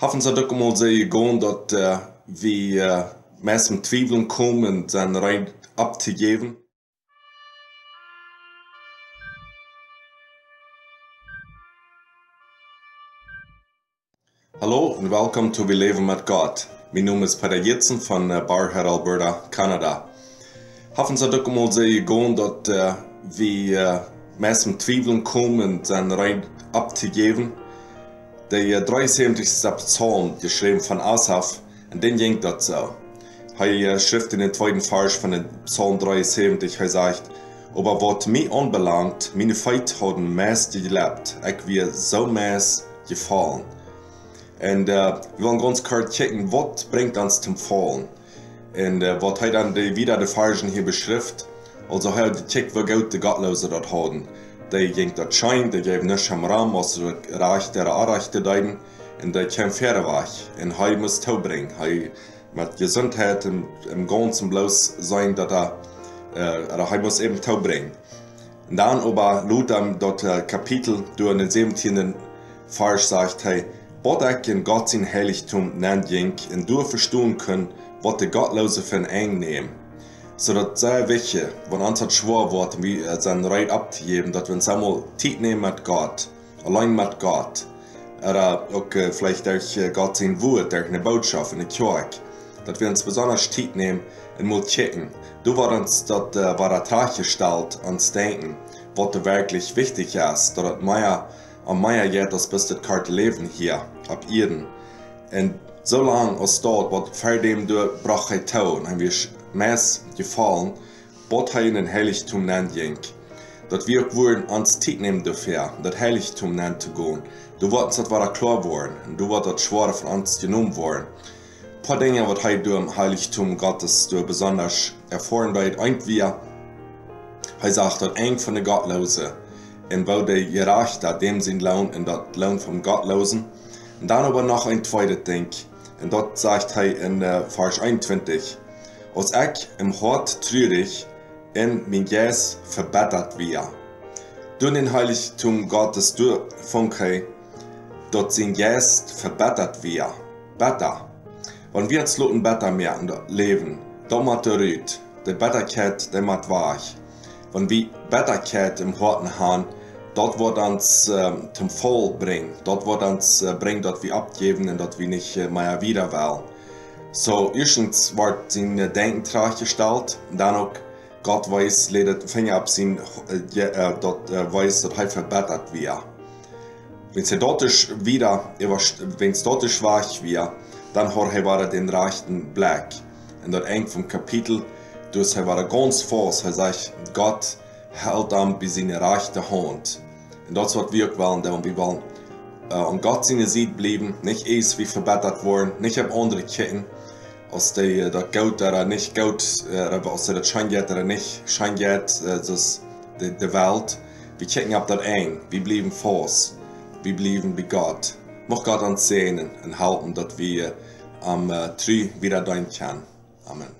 Hoffen sehr gehen, dass äh, wir äh, mehr zum Zweifeln kommen dann rein abzugeben. Hallo und willkommen zu Wir leben mit Gott. Mein Name ist Peter Jitzen von äh, Barhead, Alberta, Kanada. Hoffen dass äh, wir äh, mehr zum Zweifeln kommen dann rein abzugeben. Der 73. Psalm, geschrieben von Asaf, und den ging so. Er schrift in den zweiten Vers von dem Psalm 73, er sagt, aber was mich anbelangt, meine Feit haben meist gelebt, ich wir so meist gefallen. Und äh, wir wollen ganz kurz checken, was bringt uns zum Fallen. Und äh, was hat dann die, wieder die Versen hier beschrift, also er checkt, wie gut die Gottlose dort haben de ging dat schein, de geef nisch am ram as reich der arechte deiden en de kem verre wach en hij muss toubring hij met gezondheid im, im ganzen bloß sein dat er uh, hij muss eben toubring en dan ober lud am dat uh, kapitel du in den 17. Vers sagt hij Bot ek in Gott sin Heiligtum nennt jink en du verstoen kun wat de Gottlose von eng nehmen så det är viktigt, vad antat svår var att vi sen rätt abgeben, att vi samma tid nehmen med Gott, allein med Gott. Eller och vielleicht auch Gott sin Wort, der eine Botschaft in der Kirche. Dass wir uns besonders Zeit nehmen und mal checken. Du war uns dort uh, war der Tag gestellt, uns denken, was wirklich wichtig ist, dass mehr am Meier jetzt das beste Karte leben hier, ab Erden. Und so lange als dort, was für dem du brauchst, haben wir mes gefallen, bot hij in een heiligtum nennt jenk. Dat wir ook woorden ans tijd nemen dafür, dat heiligtum nennt te gaan. Du wordt dat waar klar worden, en du wordt dat schwaar van ons genomen worden. Ein paar Dinge, was hij door im Heiligtum Gottes door besonders erfahren wird, ein wir, hij sagt, dat een van de Gottlosen, en wo de Gerechte dem sind Lohn in dat Lohn vom Gottlosen. Und dann aber noch ein zweites Ding, und dort sagt er in uh, Vers 21, als ik im Hort treurig in mein Jes verbessert wir. Durch den Heiligtum Gottes durch Funke, dort sein Jes verbessert wir. Besser. Wenn wir uns loten besser mehr Leben, da macht der Rüt, die Betterkeit, der macht wach. Wenn wir Betterkeit im Horten haben, dort wird uns äh, zum Voll bringen, dort wird uns äh, bringen, dass wir abgeben und dass wir nicht äh, mehr wieder wollen. So, erstens wordt zijn denken terechtgesteld, dan ook God weiß, ledet Finger ab sein, äh, dort äh, weiß, dass er verbessert wird. Wenn es dort wieder, wenn es dort schwach wird, dann hat er den rechten Blick. Und dort eng vom Kapitel, dus er war ganz fast, er sagt, Gott hält an bei seine rechte Hand. Und das wird wir wollen, und wir wollen äh, an Gott seine Sicht bleiben, nicht erst wie verbessert worden, nicht auf andere Ketten, als die, dat goud daar niet goud, als dat schijnjet er niet schijnjet, dus de, de Welt. Wir checken ab dat ein, wir bleiben fast, wir bleiben bei Gott. Mag Gott uns sehen und halten, dass wir am äh, Trü wieder dein können. Amen.